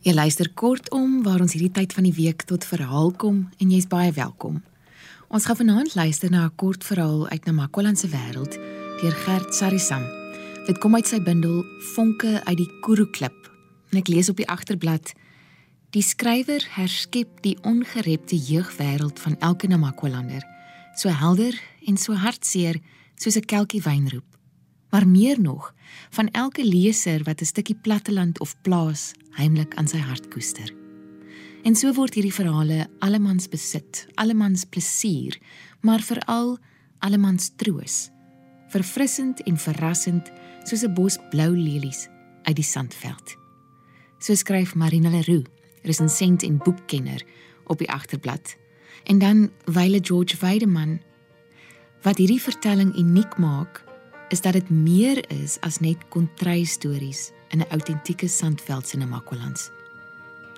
Jy luister kortom waar ons hierdie tyd van die week tot verhaal kom en jy's baie welkom. Ons gaan vanaand luister na 'n kort verhaal uit Namakwaland se wêreld deur Gert Sarisam. Dit kom uit sy bundel Vonke uit die Kuruklip. En ek lees op die agterblad: Die skrywer herskep die ongerepte jeugwêreld van elke Namakwalander, so helder en so hartseer soos 'n kelkie wyn roep. Maar meer nog, van elke leser wat 'n stukkie platteland of plaas heimlik aan sy hart koester. En so word hierdie verhale allemans besit, allemans plesier, maar veral allemans troos. Verfrissend en verrassend soos 'n bos blou lelies uit die sandveld. So skryf Marina Leroux, resensent en boekkenner op die agterblad. En dan Wyle George Weideman wat hierdie vertelling uniek maak is dat dit meer is as net kontry stories in 'n autentieke sandveld se Namakwalands.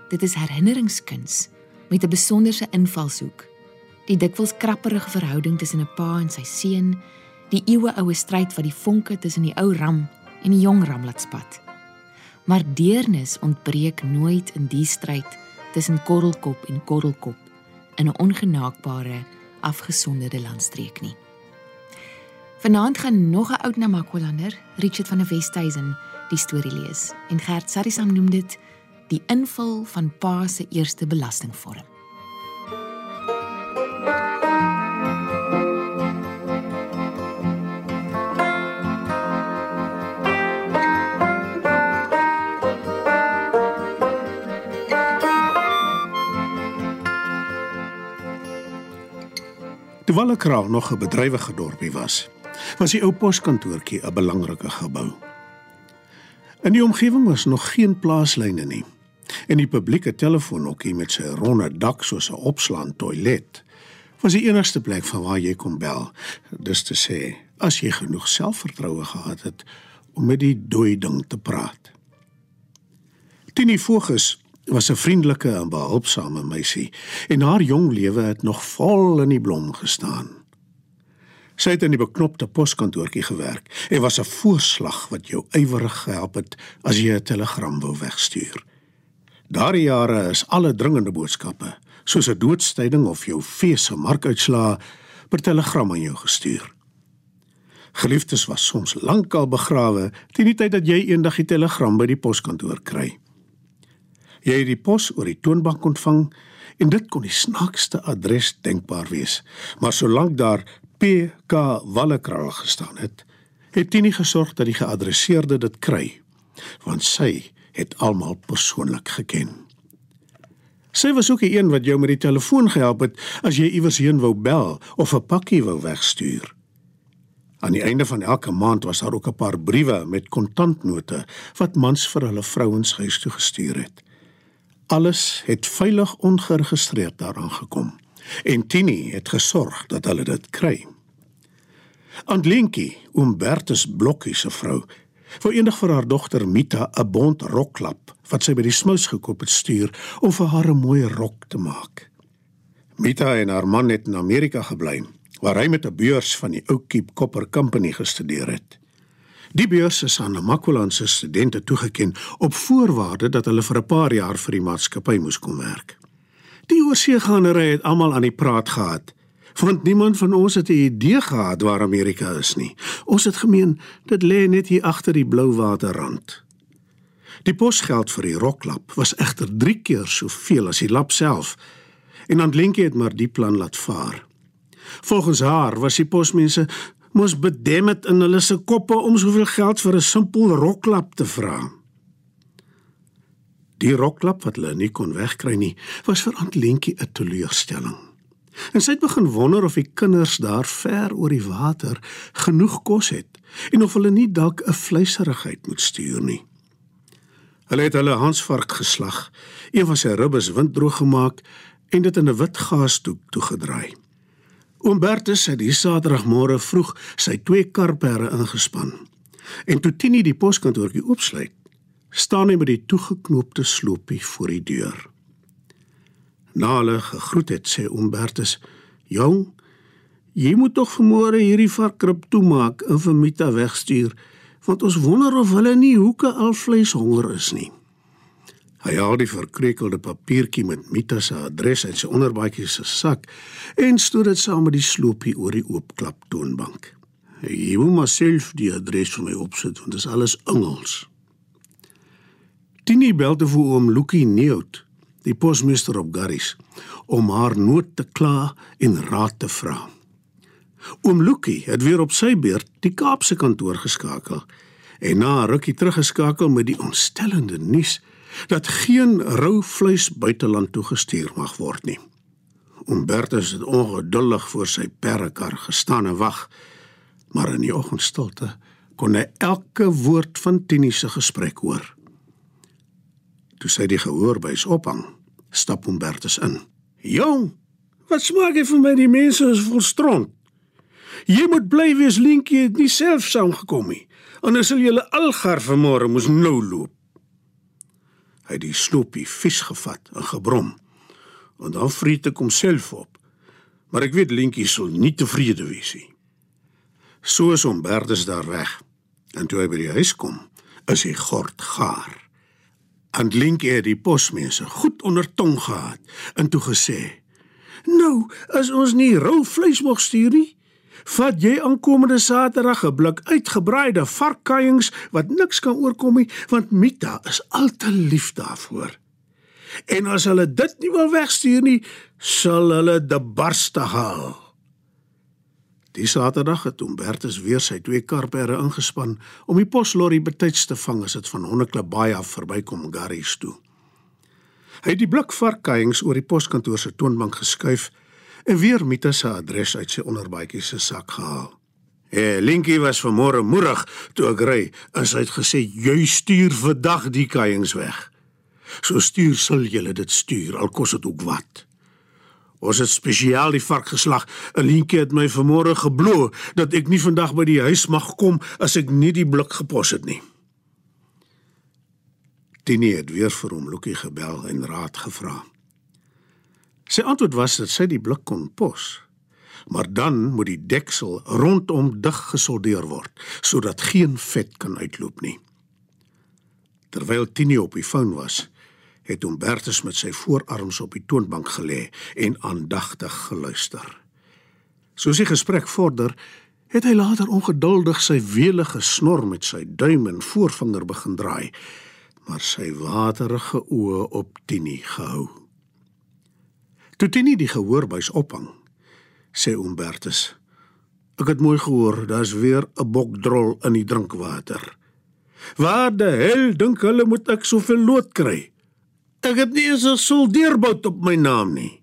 Dit is herinneringskuns met 'n besonderse invalshoek. Die dikwels krapperige verhouding tussen 'n pa en sy seun, die eeueoue stryd wat die vonke tussen die ou ram en die jong ram laat spat. Maar deernis ontbreek nooit in die stryd tussen korrelkop en korrelkop in 'n ongenaakbare, afgesonderde landstreek nie. Vanaand gaan nog 'n oud Namakwalander, Richard van der Westhuizen, die storie lees en Gert Sarisam noem dit die invul van pa se eerste belastingvorm. Toe Wallekraal nog 'n bedrywige dorpie was, was die ou poskantoortjie 'n belangrike gebou. In die omgewing was nog geen plaaslyne nie. En die publieke telefoonhokkie met sy ronde dak soos 'n opslaan toilet was die enigste plek van waar jy kon bel. Dis te sê, as jy genoeg selfvertroue gehad het om met die dooi ding te praat. Tini Fogus was 'n vriendelike en behulpsame meisie en haar jong lewe het nog vol in die blom gestaan. Sy het in die beknopte poskantoortjie gewerk en was 'n voorslag wat jou ywerig gehelp het as jy 'n telegram wou wegstuur. Daardie jare is alle dringende boodskappe, soos 'n doodstyding of jou fees se markuitslaa, per telegram aan jou gestuur. Geliefdes was soms lankal begrawe teen die tyd dat jy eendag die telegram by die poskantoor kry. Jy het die pos oor die toonbank ontvang en dit kon die snaakste adres denkbaar wees, maar solank daar PK Wallekraal gestaan het, het Tini gesorg dat die geadresseerde dit kry, want sy het almal persoonlik geken. Sy was ook die een wat jou met die telefoon gehelp het as jy iewers heen wou bel of 'n pakkie wou wegstuur. Aan die einde van elke maand was daar ook 'n paar briewe met kontantnote wat mans vir hulle vrouens huis toe gestuur het. Alles het veilig ongeregistreerd daaraan gekom en Tini het gesorg dat hulle dit kry. Antlinkie, Umbertus Blokkie se vrou, wou eendag vir haar dogter Mita 'n bont rokklap wat sy by die smous gekoop het stuur om vir haar 'n mooi rok te maak. Mita en haar man het in Amerika gebly, waar hy met 'n beurs van die Oakkeep Copper Company gestudeer het. Die beurs is aan 'n Makwalandse studente toegeken op voorwaarde dat hulle vir 'n paar jaar vir die maatskappy moes kom werk. Die oorseegaanery het almal aan die praat gehad want niemand van ons het 'n idee gehad waar Amerika is nie. Ons het gemeen dit lê net hier agter die blou waterrand. Die posgeld vir die roklap was egter 3 keer soveel as die lap self. En Antlinkie het maar die plan laat vaar. Volgens haar was die posmense mos bedemmet in hulle se koppe om soveel geld vir 'n simpel roklap te vra. Die roklap wat hulle nie kon wegkry nie, was vir Antlinkie 'n teleurstelling. En sy het begin wonder of die kinders daar ver oor die water genoeg kos het en of hulle nie dalk 'n vleiserigheid moet stuur nie. Hulle het hulle hansvark geslag, een van sy ribbes winddroog gemaak en dit in 'n wit gaasdoek toegedraai. Oom Bertus het die Saterdagmôre vroeg sy twee karperre ingespan. En toe Tini die poskantoortjie oopsluit, staan hy met die toegeknoopte sloopie voor die deur. Na hulle gegroet het, sê Umbertus: "Jong, jy moet tog vanmôre hierdie varkkrib toemaak en vir Mita wegstuur, want ons wonder of hulle nie hoeke al vleis honger is nie." Hy haal die verkrekelde papiertjie met Mita se adres uit sy onderbaadjie se sak en stoot dit saam met die sloopie oor die oopklap toonbank. Hy moet maar self die adres vir my opsit want dit is alles Engels. Tini bel te vir oom Lukie Neut, die posmeester op Garris, om haar nood te kla en raad te vra. Oom Lukie het weer op sy beurt die Kaapse kantoor geskakel en na rukkie teruggeskakel met die ontstellende nuus dat geen rou vleis buiteland toe gestuur mag word nie. Umbertus het ongeduldig voor sy perrekar gestaan en wag, maar in die oggendstilte kon hy elke woord van Tini se gesprek hoor. Toe sy die gehoorbys ophang, stap Umbertus in. "Jong, wat smaak jy vir my die mense is volstrond? Jy moet bly wees Linkie het nie self saamgekom nie. Anders sal julle algar vanmôre moes nou loop." Hy het die sloopie vis gevat en gebrom. En dan vreet ek homself op. Maar ek weet Lentjie sal nie tevrede wees nie. So is hom Bertus daar weg. En toe hy by die huis kom, is hy gord gaar. En Lentjie het die posmense goed onder tong gehad en toe gesê: "Nou, as ons nie rou vleis mag stuur nie, vat jy aankomende Saterdag 'n blik uitgebraaide varkkaiings wat niks kan oorkom nie, want Mita is al te lief daarvoor. En as hulle dit nie wil wegstuur nie, sal hulle die barste haal. Die Saterdag het Umbertus weer sy twee karperre ingespan om die poslorry betyds te vang as dit van Honneklip Baai af verbykom Garries toe. Hy het die blik varkkaiings oor die poskantoor se toonbank geskuif en weer Mita se adres uit sy onderbaadjie se sak gehaal. Eh, Linkie was vanmôre moerig toe ek ry en sy het gesê jy stuur vandag die kuiings weg. So stuur sal julle dit stuur al kos dit ook wat. Ons het spesiaal die vark geslag. Linkie het my vanmôre geblo dat ek nie vandag by die huis mag kom as ek nie die blik gepos het nie. Tini het weer vir hom Lukie gebel en raad gevra. Sy antwoord was dat sy die blik kon pos. Maar dan moet die deksel rondom dig gesoldeer word sodat geen vet kan uitloop nie. Terwyl Tini op die foon was, het Humbertus met sy voorarms op die toonbank gelê en aandagtig geluister. Soos die gesprek vorder, het hy later ongeduldig sy welige snor met sy duim en voorvinger begin draai, maar sy waterige oë op Tini gehou. Toe Tini die gehoorbuis ophang, sê Umbertus: "Ek het mooi gehoor, daar's weer 'n bokdrol in die drinkwater. Waar die hel dink hulle moet ek soveel lood kry? Ek het nie eens 'n soldeerbout op my naam nie."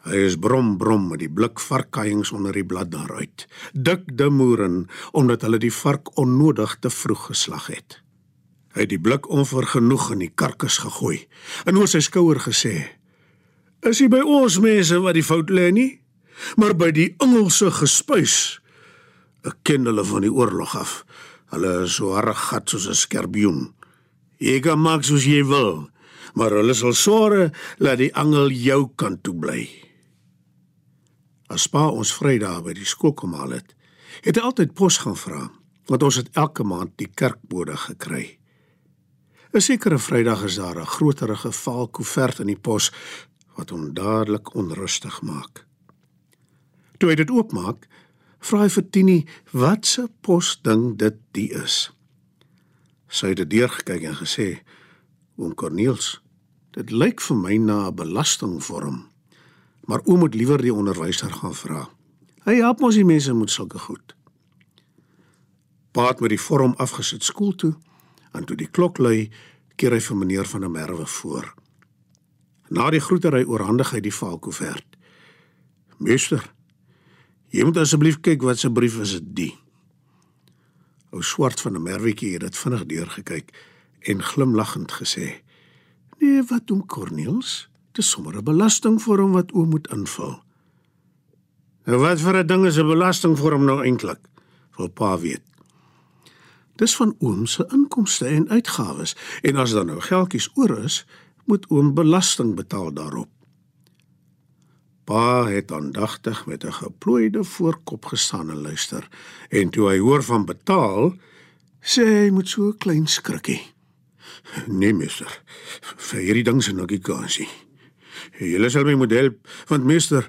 Hy is brom brom met die blik varkkaiings onder die blad daaruit. Dik de moeren omdat hulle die vark onnodig te vroeg geslag het. Hy het die blik onvergenoeg in die karkas gegooi en oor sy skouer gesê: is nie by ons mense wat die fout lê nie, maar by die Engelse gespuis. Ek ken hulle van die oorlog af. Hulle is so arrogant soos 'n skerbioen. Jy kan maak soos jy wil, maar hulle sal sorg dat die angel jou kant toe bly. As pa ons Vrydag by die skool kom haal het, het hy altyd pos gaan vra, want ons het elke maand die kerkbode gekry. 'n Sekere Vrydag is daar 'n groterige valkoevert in die pos wat hom dadelik onrustig maak. Toe hy dit oopmaak, vra hy vir Tini wat se pos ding dit die is. Sy het dit deurgekyk en gesê: "Oom Corneels, dit lyk vir my na 'n belastingvorm, maar oom moet liewer die onderwyser gaan vra. Hy help mos die mense met sulke goed." Paat met die vorm afgesit skool toe en toe die klok lui, keer hy vir meneer van der Merwe voor. Na die groetery oorhandig hy die valkoevert. Meester, jy moet asseblief kyk wat se brief is dit. Ou swart van 'n merwetjie het dit vinnig deurgekyk en glimlaggend gesê: "Nee, wat doen Corneels? Dis sommer 'n belastingvorm wat oom moet invul." "Nou wat vir 'n ding is 'n belastingvorm nou eintlik?" wil pa weet. Dis van oom se inkomste en uitgawes en as daar nou geldjies oor is, moet oom belasting betaal daarop. Pa het aandagtig met 'n geplooide voorkop gestaan en luister en toe hy hoor van betaal, sê hy met so 'n klein skrikkie: Nee, meester. Vir hierdie ding se nog nie kansie. Julle sal my moet help, want meester,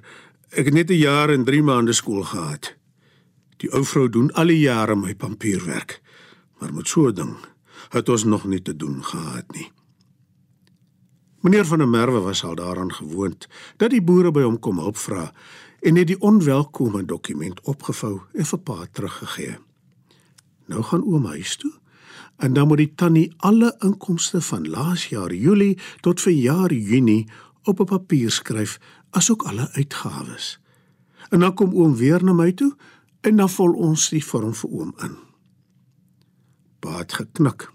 ek het net 'n jaar en 3 maande skool gehad. Die ou vrou doen al die jare my pampierwerk, maar met so 'n ding het ons nog nie te doen gehad nie. Meneer van der Merwe was al daaraan gewoond dat die boere by hom kom hulp vra en het die onwelkome dokument opgevou en vir pa teruggegee. Nou gaan oom huis toe en dan moet die tannie alle inkomste van laas jaar Julie tot vir jaar Junie op 'n papier skryf, asook alle uitgawes. En dan kom oom weer na my toe en dan vul ons die vorm vir oom in. Pa het geknik,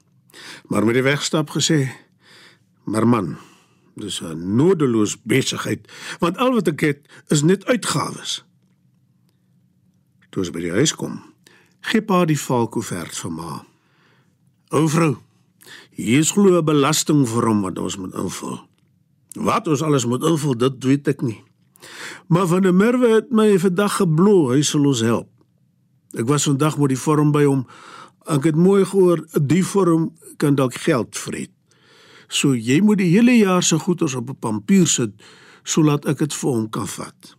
maar met die wegstap gesê: "Maar man, dis 'n nodeloos besigheid, want al wat ek het is net uitgawes." Toe ons by die huis kom, gee pa die valkoevert vir ma. "O vrou, hier is glo 'n belasting vir hom wat ons moet invul." Wat ons alles moet invul, dit weet ek nie. Maar van der Merwe het my vandag geblo, hy sal ons help. Ek was vandag met die vorm by hom. Ek het mooi gehoor, die vorm kan dalk geld vreet. So jy moet die hele jaar se goeders op 'n papier sit sodat ek dit vir hom kan vat.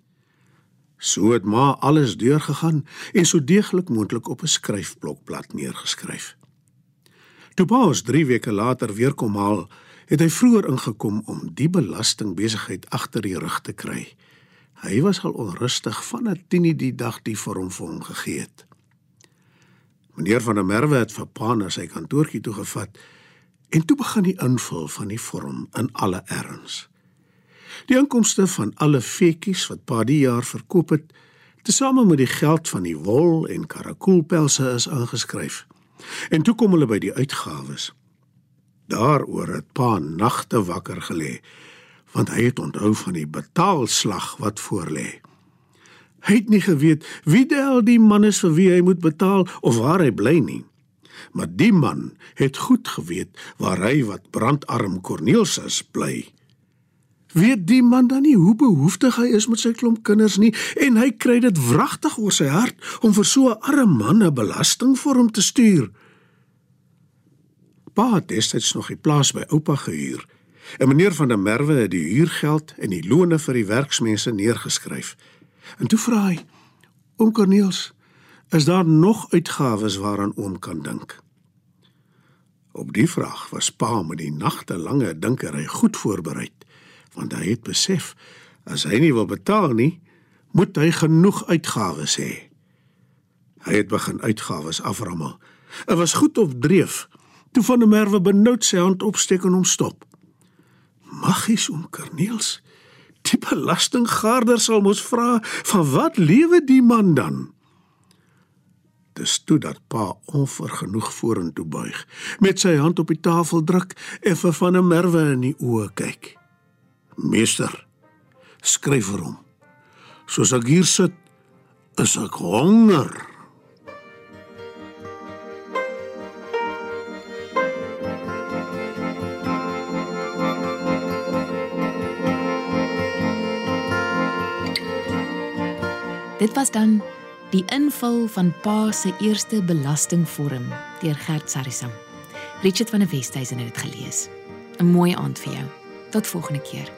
So het ma alles deurgegaan en so deeglik moontlik op 'n skryfblokblad neergeskryf. Toe pa ons 3 weke later weer kom haal, het hy vroeër ingekom om die belastingbesigheid agter die rug te kry. Hy was al onrustig vandat Tini die dag die vorm vir hom gegee het. Meneer van der Merwe het vir Pa na sy kantoortjie toe gevat en toe begin die invul van die vorm in alle erns. Die inkomste van alle vetjies wat Pa die jaar verkoop het, tesame met die geld van die wol en karakoolpelse is aangeskryf. En toe kom hulle by die uitgawes. Daaroor het pa nagte wakker gelê, want hy het onthou van die betaalslag wat voorlê. Hy het nie geweet wie del die man is vir wie hy moet betaal of waar hy bly nie. Maar die man het goed geweet waar hy wat brandarm Corneels is bly. Weet die man dan nie hoe behoeftig hy is met sy klomp kinders nie en hy kry dit wragtig oor sy hart om vir so 'n arme man 'n belasting vir hom te stuur. Pa het destyds nog die plaas by oupa gehuur. En meneer van der Merwe het die huurgeld en die loone vir die werksmense neergeskryf. En toe vra hy: "Oom Corneels, is daar nog uitgawes waaraan oom kan dink?" Op die vraag was pa met die nagtelange dinkery goed voorberei, want hy het besef as hy nie wil betaal nie, moet hy genoeg uitgawes hê. Hy het begin uitgawes aframmel. Dit was goed op dreef Toe van der Merwe benoud sy hand opsteek en hom stop. Magies om Corneels. Die belastinggaarder sal mos vra van wat lewe die man dan? Dis toe dat pa onvergenoeg vorentoe buig, met sy hand op die tafel druk en vir van der Merwe in die oë kyk. Meester, skryf vir hom. Soos ek hier sit, is ek honger. Dit was dan die invul van Pa se eerste belastingvorm deur Gert Sarisam. Richard van der Westhuizen het dit gelees. 'n Mooi aand vir jou. Tot volgende keer.